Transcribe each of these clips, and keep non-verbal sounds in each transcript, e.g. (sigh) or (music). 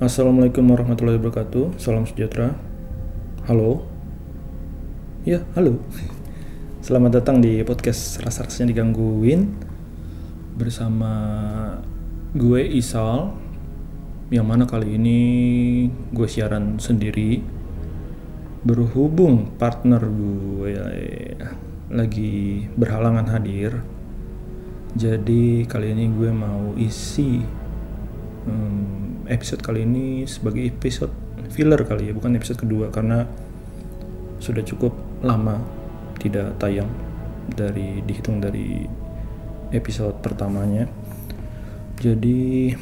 Assalamualaikum warahmatullahi wabarakatuh. Salam sejahtera. Halo. Ya, halo. Selamat datang di podcast Rasa-rasanya digangguin bersama gue Isal yang mana kali ini gue siaran sendiri berhubung partner gue lagi berhalangan hadir jadi kali ini gue mau isi hmm, episode kali ini sebagai episode filler kali ya bukan episode kedua karena sudah cukup lama tidak tayang dari dihitung dari episode pertamanya. Jadi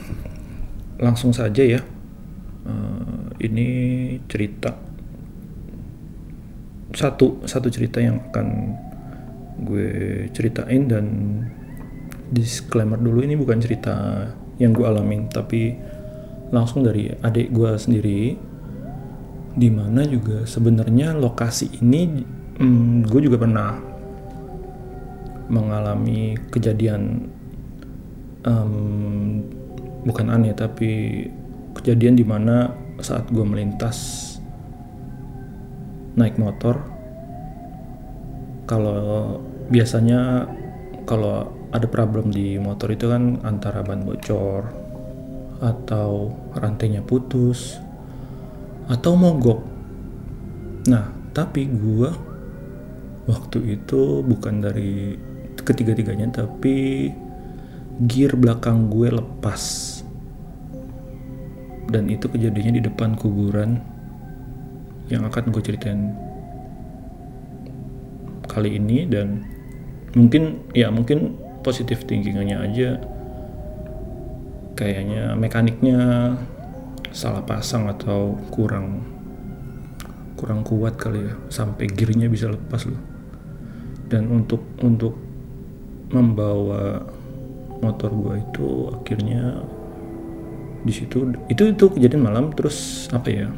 langsung saja ya uh, ini cerita. Satu satu cerita yang akan gue ceritain dan disclaimer dulu ini bukan cerita yang gue alamin tapi langsung dari adik gue sendiri di mana juga sebenarnya lokasi ini hmm, gue juga pernah mengalami kejadian um, bukan aneh tapi kejadian di mana saat gue melintas naik motor kalau biasanya kalau ada problem di motor itu kan antara ban bocor atau rantainya putus atau mogok. Nah, tapi gua waktu itu bukan dari ketiga-tiganya tapi gear belakang gue lepas. Dan itu kejadiannya di depan kuburan yang akan gue ceritain kali ini dan mungkin ya mungkin positif thinkingnya aja kayaknya mekaniknya salah pasang atau kurang kurang kuat kali ya. Sampai gearnya bisa lepas loh. Dan untuk untuk membawa motor gua itu akhirnya di situ itu itu kejadian malam terus apa ya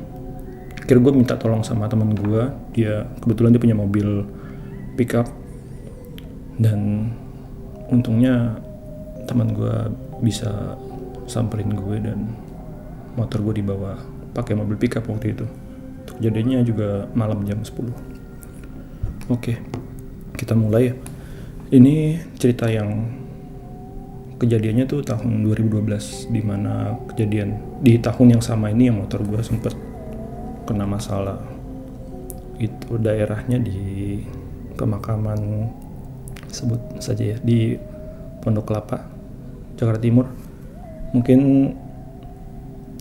akhirnya gue minta tolong sama teman gue dia kebetulan dia punya mobil pickup. Dan untungnya teman gue bisa samperin gue dan motor gue dibawa pakai mobil pickup waktu itu. Kejadiannya juga malam jam 10 oke kita mulai ya. Ini cerita yang kejadiannya tuh tahun 2012 di mana kejadian di tahun yang sama ini yang motor gue sempet kena masalah. Itu daerahnya di pemakaman sebut saja ya di Pondok Kelapa Jakarta Timur mungkin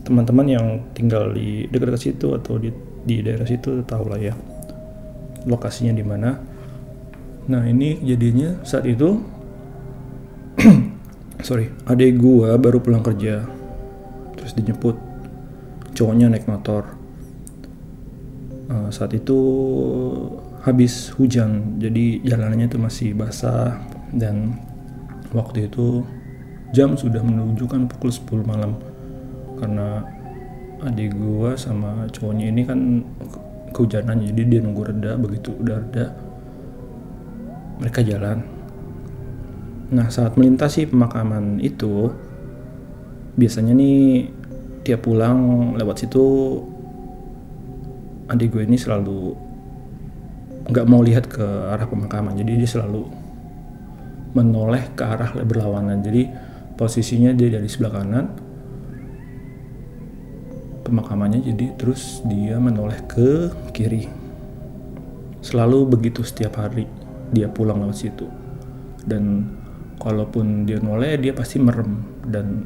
teman-teman yang tinggal di dekat-dekat situ atau di di daerah situ tahu lah ya lokasinya di mana. Nah ini jadinya saat itu (clears throat) sorry adik gua baru pulang kerja. Terus dijemput cowoknya naik motor. Uh, saat itu habis hujan jadi jalanannya itu masih basah dan waktu itu jam sudah menunjukkan pukul 10 malam. Karena adik gua sama cowoknya ini kan kehujanan jadi dia nunggu reda begitu udah reda mereka jalan. Nah saat melintasi pemakaman itu biasanya nih tiap pulang lewat situ adik gue ini selalu nggak mau lihat ke arah pemakaman. Jadi dia selalu menoleh ke arah berlawanan. Jadi posisinya dia dari sebelah kanan pemakamannya jadi terus dia menoleh ke kiri. Selalu begitu setiap hari dia pulang lewat situ. Dan kalaupun dia noleh dia pasti merem dan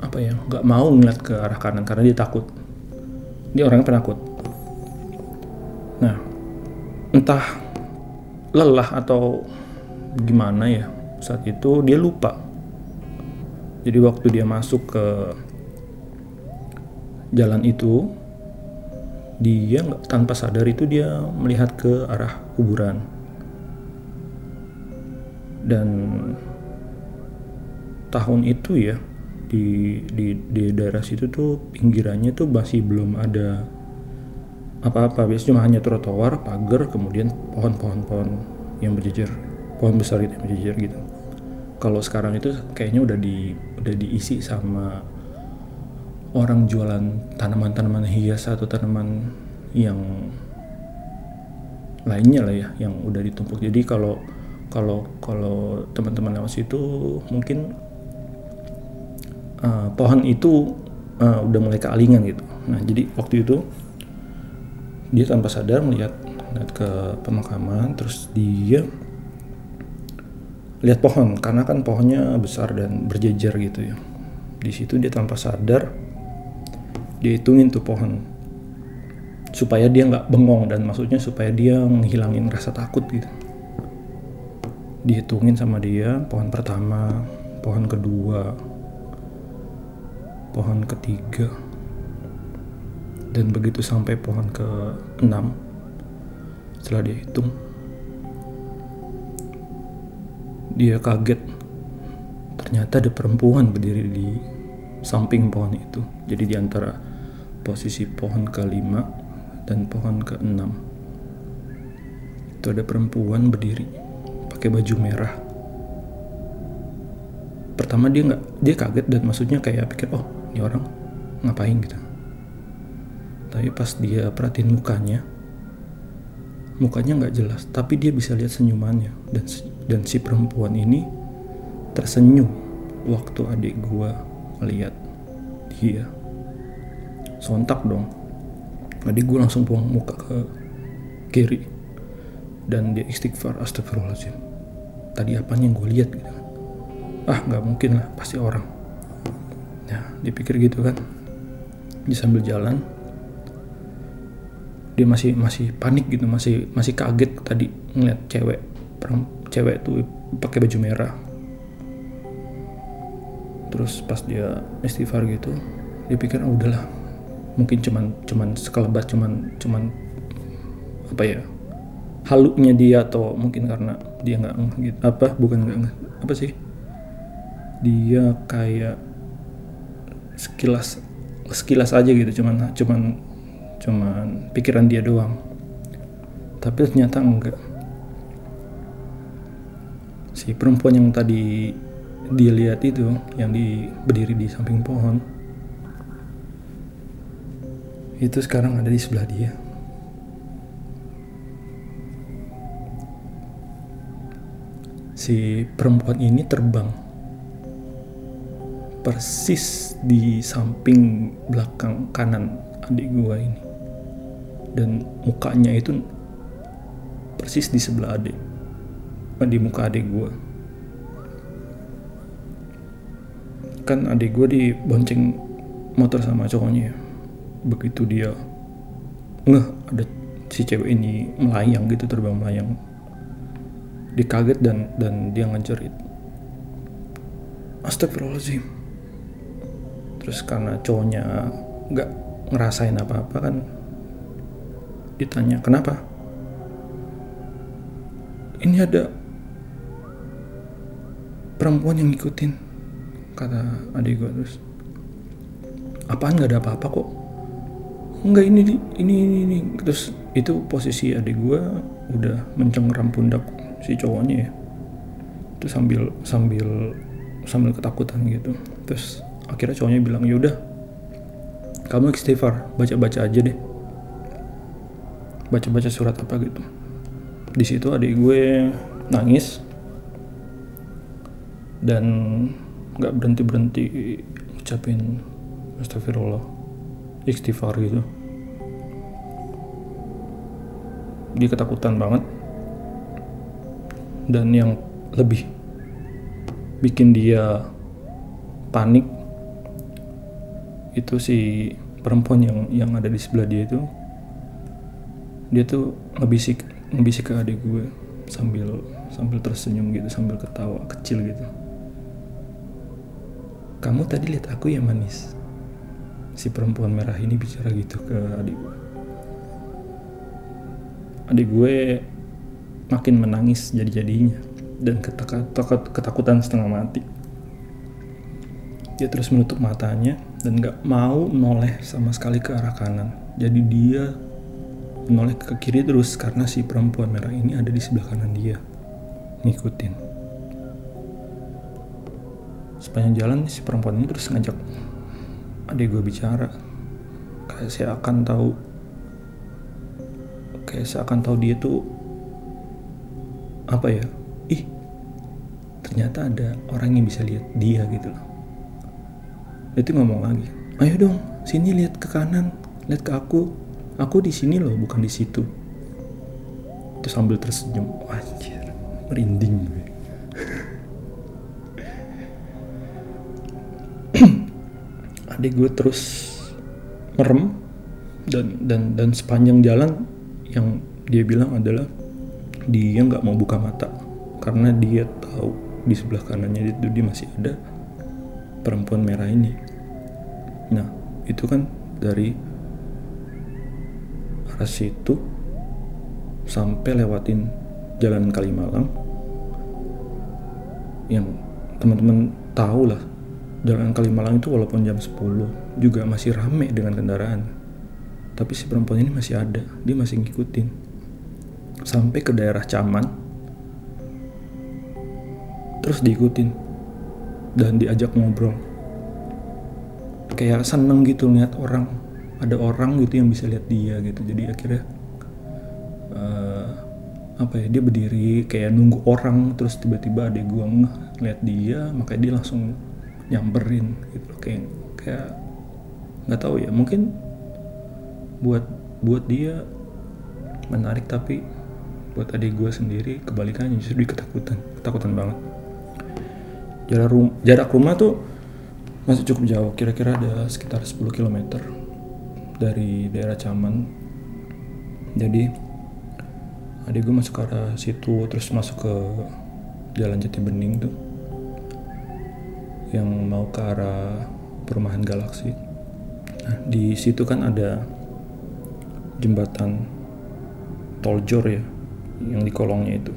apa ya nggak mau ngeliat ke arah kanan karena dia takut. Dia orangnya penakut. Nah entah lelah atau gimana ya saat itu dia lupa jadi waktu dia masuk ke jalan itu dia tanpa sadar itu dia melihat ke arah kuburan. Dan tahun itu ya di di di daerah situ tuh pinggirannya tuh masih belum ada apa-apa. Biasanya cuma hanya trotoar pagar kemudian pohon-pohon pohon yang berjejer pohon besar itu yang berjejer gitu. Kalau sekarang itu kayaknya udah di udah diisi sama orang jualan tanaman-tanaman hias atau tanaman yang lainnya lah ya yang udah ditumpuk. Jadi kalau kalau kalau teman-teman lewat situ mungkin uh, pohon itu uh, udah mulai kealingan gitu. Nah jadi waktu itu dia tanpa sadar melihat lihat ke pemakaman terus dia lihat pohon karena kan pohonnya besar dan berjejer gitu ya. Di situ dia tanpa sadar dia hitungin tuh pohon. Supaya dia nggak bengong dan maksudnya supaya dia menghilangin rasa takut gitu. Dihitungin sama dia pohon pertama pohon kedua pohon ketiga dan begitu sampai pohon ke enam setelah dia hitung dia kaget. Ternyata ada perempuan berdiri di samping pohon itu. Jadi di antara posisi pohon kelima dan pohon keenam. Itu ada perempuan berdiri pakai baju merah. Pertama dia nggak dia kaget dan maksudnya kayak pikir oh ini orang ngapain gitu? Tapi pas dia perhatiin mukanya mukanya nggak jelas tapi dia bisa lihat senyumannya dan dan si perempuan ini tersenyum waktu adik gua lihat dia. Sontak dong. Adik gua langsung buang muka ke kiri. Dan dia istighfar astagfirullahaladzim. Tadi apa yang gue lihat gitu kan? Ah nggak mungkin lah pasti orang. Ya dipikir gitu kan. Dia sambil jalan. Dia masih masih panik gitu masih masih kaget tadi ngeliat cewek cewek tuh pakai baju merah. Terus pas dia istighfar gitu dia pikir oh, udahlah. Mungkin cuman cuman sekelebat cuman cuman apa ya haluknya dia atau mungkin karena dia nggak gitu. Apa? Bukan nggak apa sih? Dia kayak sekilas sekilas aja gitu cuman cuman cuman pikiran dia doang. Tapi ternyata enggak si perempuan yang tadi dia lihat itu yang di berdiri di samping pohon. Itu sekarang ada di sebelah dia. Si perempuan ini terbang persis di samping belakang kanan adik gua ini. Dan mukanya itu persis di sebelah adik di muka adik gua? Kan adik gua dibonceng motor sama cowoknya. Begitu dia ngeh ada si cewek ini melayang gitu terbang melayang. Dikaget dan dan dia ngejerit Astagfirullahaladzim. Terus karena cowoknya nggak ngerasain apa-apa kan ditanya kenapa? Ini ada perempuan yang ngikutin kata adik gue terus apaan nggak ada apa-apa kok? Enggak ini ini ini, ini. terus itu posisi adik gue udah mencengkeram pundak si cowoknya ya. Itu sambil sambil sambil ketakutan gitu. Terus akhirnya cowoknya bilang yaudah kamu istighfar baca-baca aja deh. Baca-baca surat apa gitu. Di situ adik gue nangis dan nggak berhenti berhenti ucapin astagfirullah istighfar gitu. Dia ketakutan banget. Dan yang lebih bikin dia panik itu si perempuan yang yang ada di sebelah dia itu. Dia tuh ngebisik ngebisik ke adik gue sambil sambil tersenyum gitu sambil ketawa kecil gitu kamu tadi lihat aku ya manis si perempuan merah ini bicara gitu ke adik gue adik gue makin menangis jadi-jadinya dan ketakutan setengah mati. Dia terus menutup matanya dan gak mau menoleh sama sekali ke arah kanan. Jadi dia menoleh ke kiri terus karena si perempuan merah ini ada di sebelah kanan dia. Ngikutin. Sepanjang jalan si perempuan ini terus ngajak adik gue bicara. Kayak saya akan tahu kayak saya akan tahu dia tuh apa ya? Ih ternyata ada orang yang bisa lihat dia gitu loh. Itu ngomong lagi ayo dong sini lihat ke kanan lihat ke aku. Aku di sini loh bukan di situ. Itu sambil tersenyum anjir merinding. gue adik gue terus merem dan dan dan sepanjang jalan yang dia bilang adalah dia nggak mau buka mata karena dia tahu di sebelah kanannya itu dia masih ada perempuan merah ini. Nah itu kan dari arah situ sampai lewatin jalan Kalimalang yang teman-teman tahu lah jalan Kalimalang itu walaupun jam 10 juga masih rame dengan kendaraan. Tapi si perempuan ini masih ada dia masih ngikutin. Sampai ke daerah Caman terus diikutin. Dan diajak ngobrol. Kayak seneng gitu lihat orang. Ada orang gitu yang bisa lihat dia gitu. Jadi akhirnya uh, apa ya dia berdiri kayak nunggu orang terus tiba-tiba ada gua ngeh lihat dia makanya dia langsung nyamperin gitu. Kayak kayak nggak tahu ya mungkin buat buat dia menarik tapi buat adik gue sendiri kebalikannya justru dia ketakutan ketakutan banget. Jarak rum jarak rumah tuh masih cukup jauh kira-kira ada sekitar 10 km dari daerah Caman. Jadi adik gue masuk ke arah situ terus masuk ke jalan Jati Bening tuh yang mau ke arah perumahan Galaksi. Nah, di situ kan ada jembatan tol Jor ya, yang di kolongnya itu.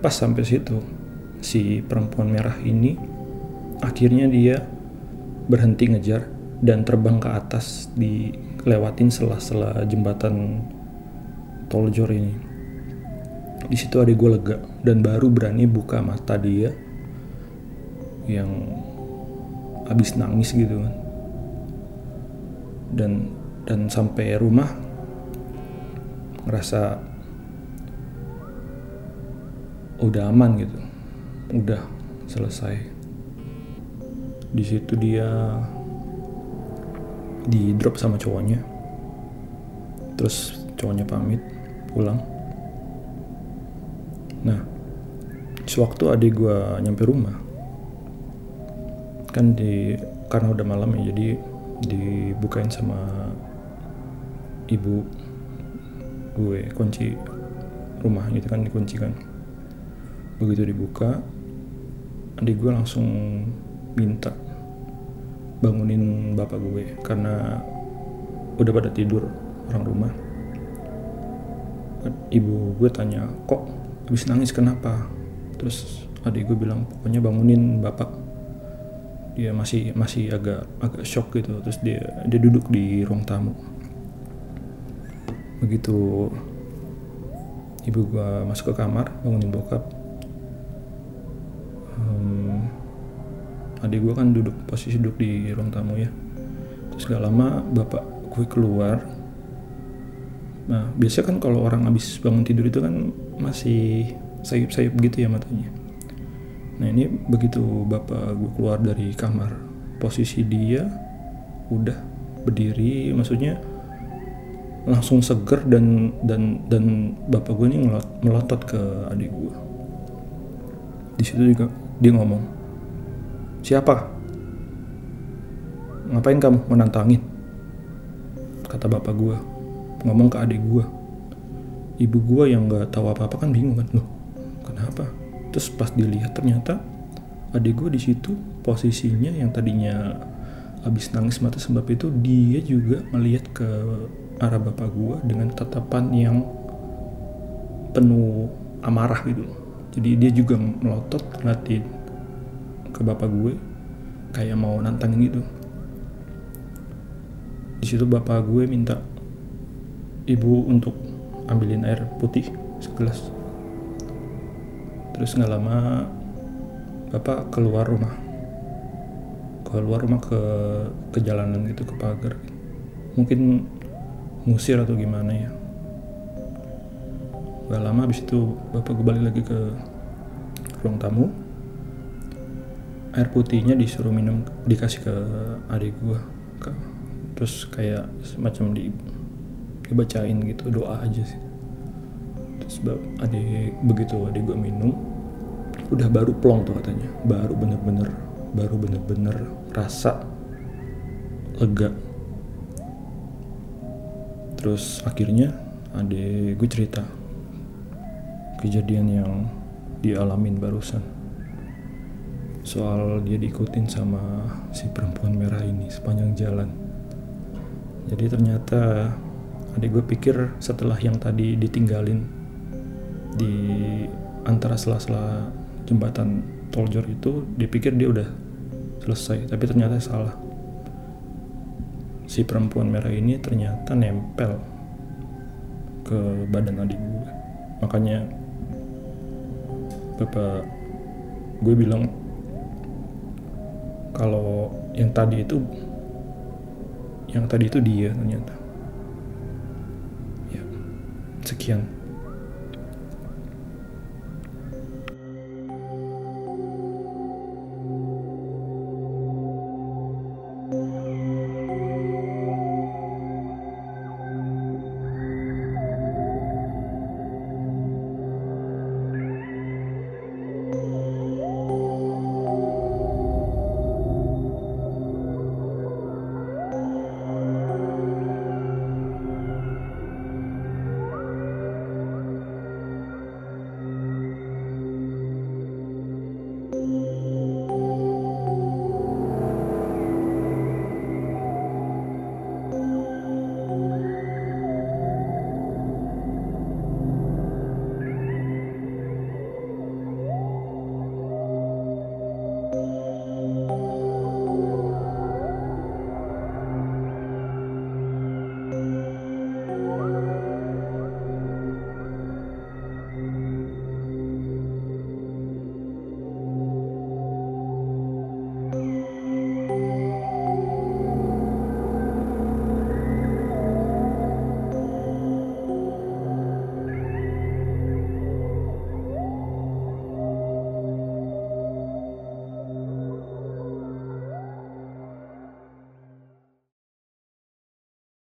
Pas sampai situ, si perempuan merah ini akhirnya dia berhenti ngejar dan terbang ke atas di lewatin sela-sela jembatan tol Jor ini. Di situ ada gue lega dan baru berani buka mata dia yang habis nangis gitu kan. Dan dan sampai rumah ngerasa udah aman gitu. Udah selesai. Di situ dia di drop sama cowoknya. Terus cowoknya pamit pulang. Nah sewaktu adik gue nyampe rumah kan di karena udah malam ya jadi dibukain sama ibu gue kunci rumah gitu kan dikunci kan begitu dibuka adik gue langsung minta bangunin bapak gue karena udah pada tidur orang rumah. Ibu gue tanya kok habis nangis kenapa? Terus adik gue bilang pokoknya bangunin bapak dia masih masih agak agak shock gitu. Terus dia dia duduk di ruang tamu. Begitu ibu gua masuk ke kamar bangunin bokap. Um, adik gua kan duduk posisi duduk di ruang tamu ya. Terus gak lama bapak gue keluar. Nah biasanya kan kalau orang habis bangun tidur itu kan masih sayup-sayup gitu ya matanya Nah ini begitu bapak gue keluar dari kamar, posisi dia udah berdiri, maksudnya langsung seger dan dan dan bapak gue ini melotot ke adik gue. Di situ juga dia ngomong, siapa? Ngapain kamu menantangin? Kata bapak gue, ngomong ke adik gue. Ibu gue yang nggak tahu apa-apa kan bingung kan, loh kenapa? Terus pas dilihat ternyata adik gue di situ posisinya yang tadinya habis nangis mata sebab itu dia juga melihat ke arah bapak gue dengan tatapan yang penuh amarah gitu. Jadi dia juga melotot ngeliatin ke bapak gue kayak mau nantangin gitu. Di situ bapak gue minta ibu untuk ambilin air putih segelas terus nggak lama bapak keluar rumah. Keluar rumah ke ke jalanan gitu ke pagar. Mungkin ngusir atau gimana ya. Gak lama habis itu bapak gue balik lagi ke ruang tamu. Air putihnya disuruh minum dikasih ke adik gue terus kayak semacam di dibacain gitu doa aja sih. Terus adik begitu adik gue minum udah baru plong tuh katanya. Baru bener-bener baru bener-bener rasa lega. Terus akhirnya adik gue cerita kejadian yang dialamin barusan. Soal dia diikutin sama si perempuan merah ini sepanjang jalan. Jadi ternyata adik gue pikir setelah yang tadi ditinggalin di antara sela-sela jembatan Toljor itu dipikir dia udah selesai tapi ternyata salah. Si perempuan merah ini ternyata nempel ke badan adik gue makanya bapak gue bilang kalau yang tadi itu yang tadi itu dia ternyata. Ya sekian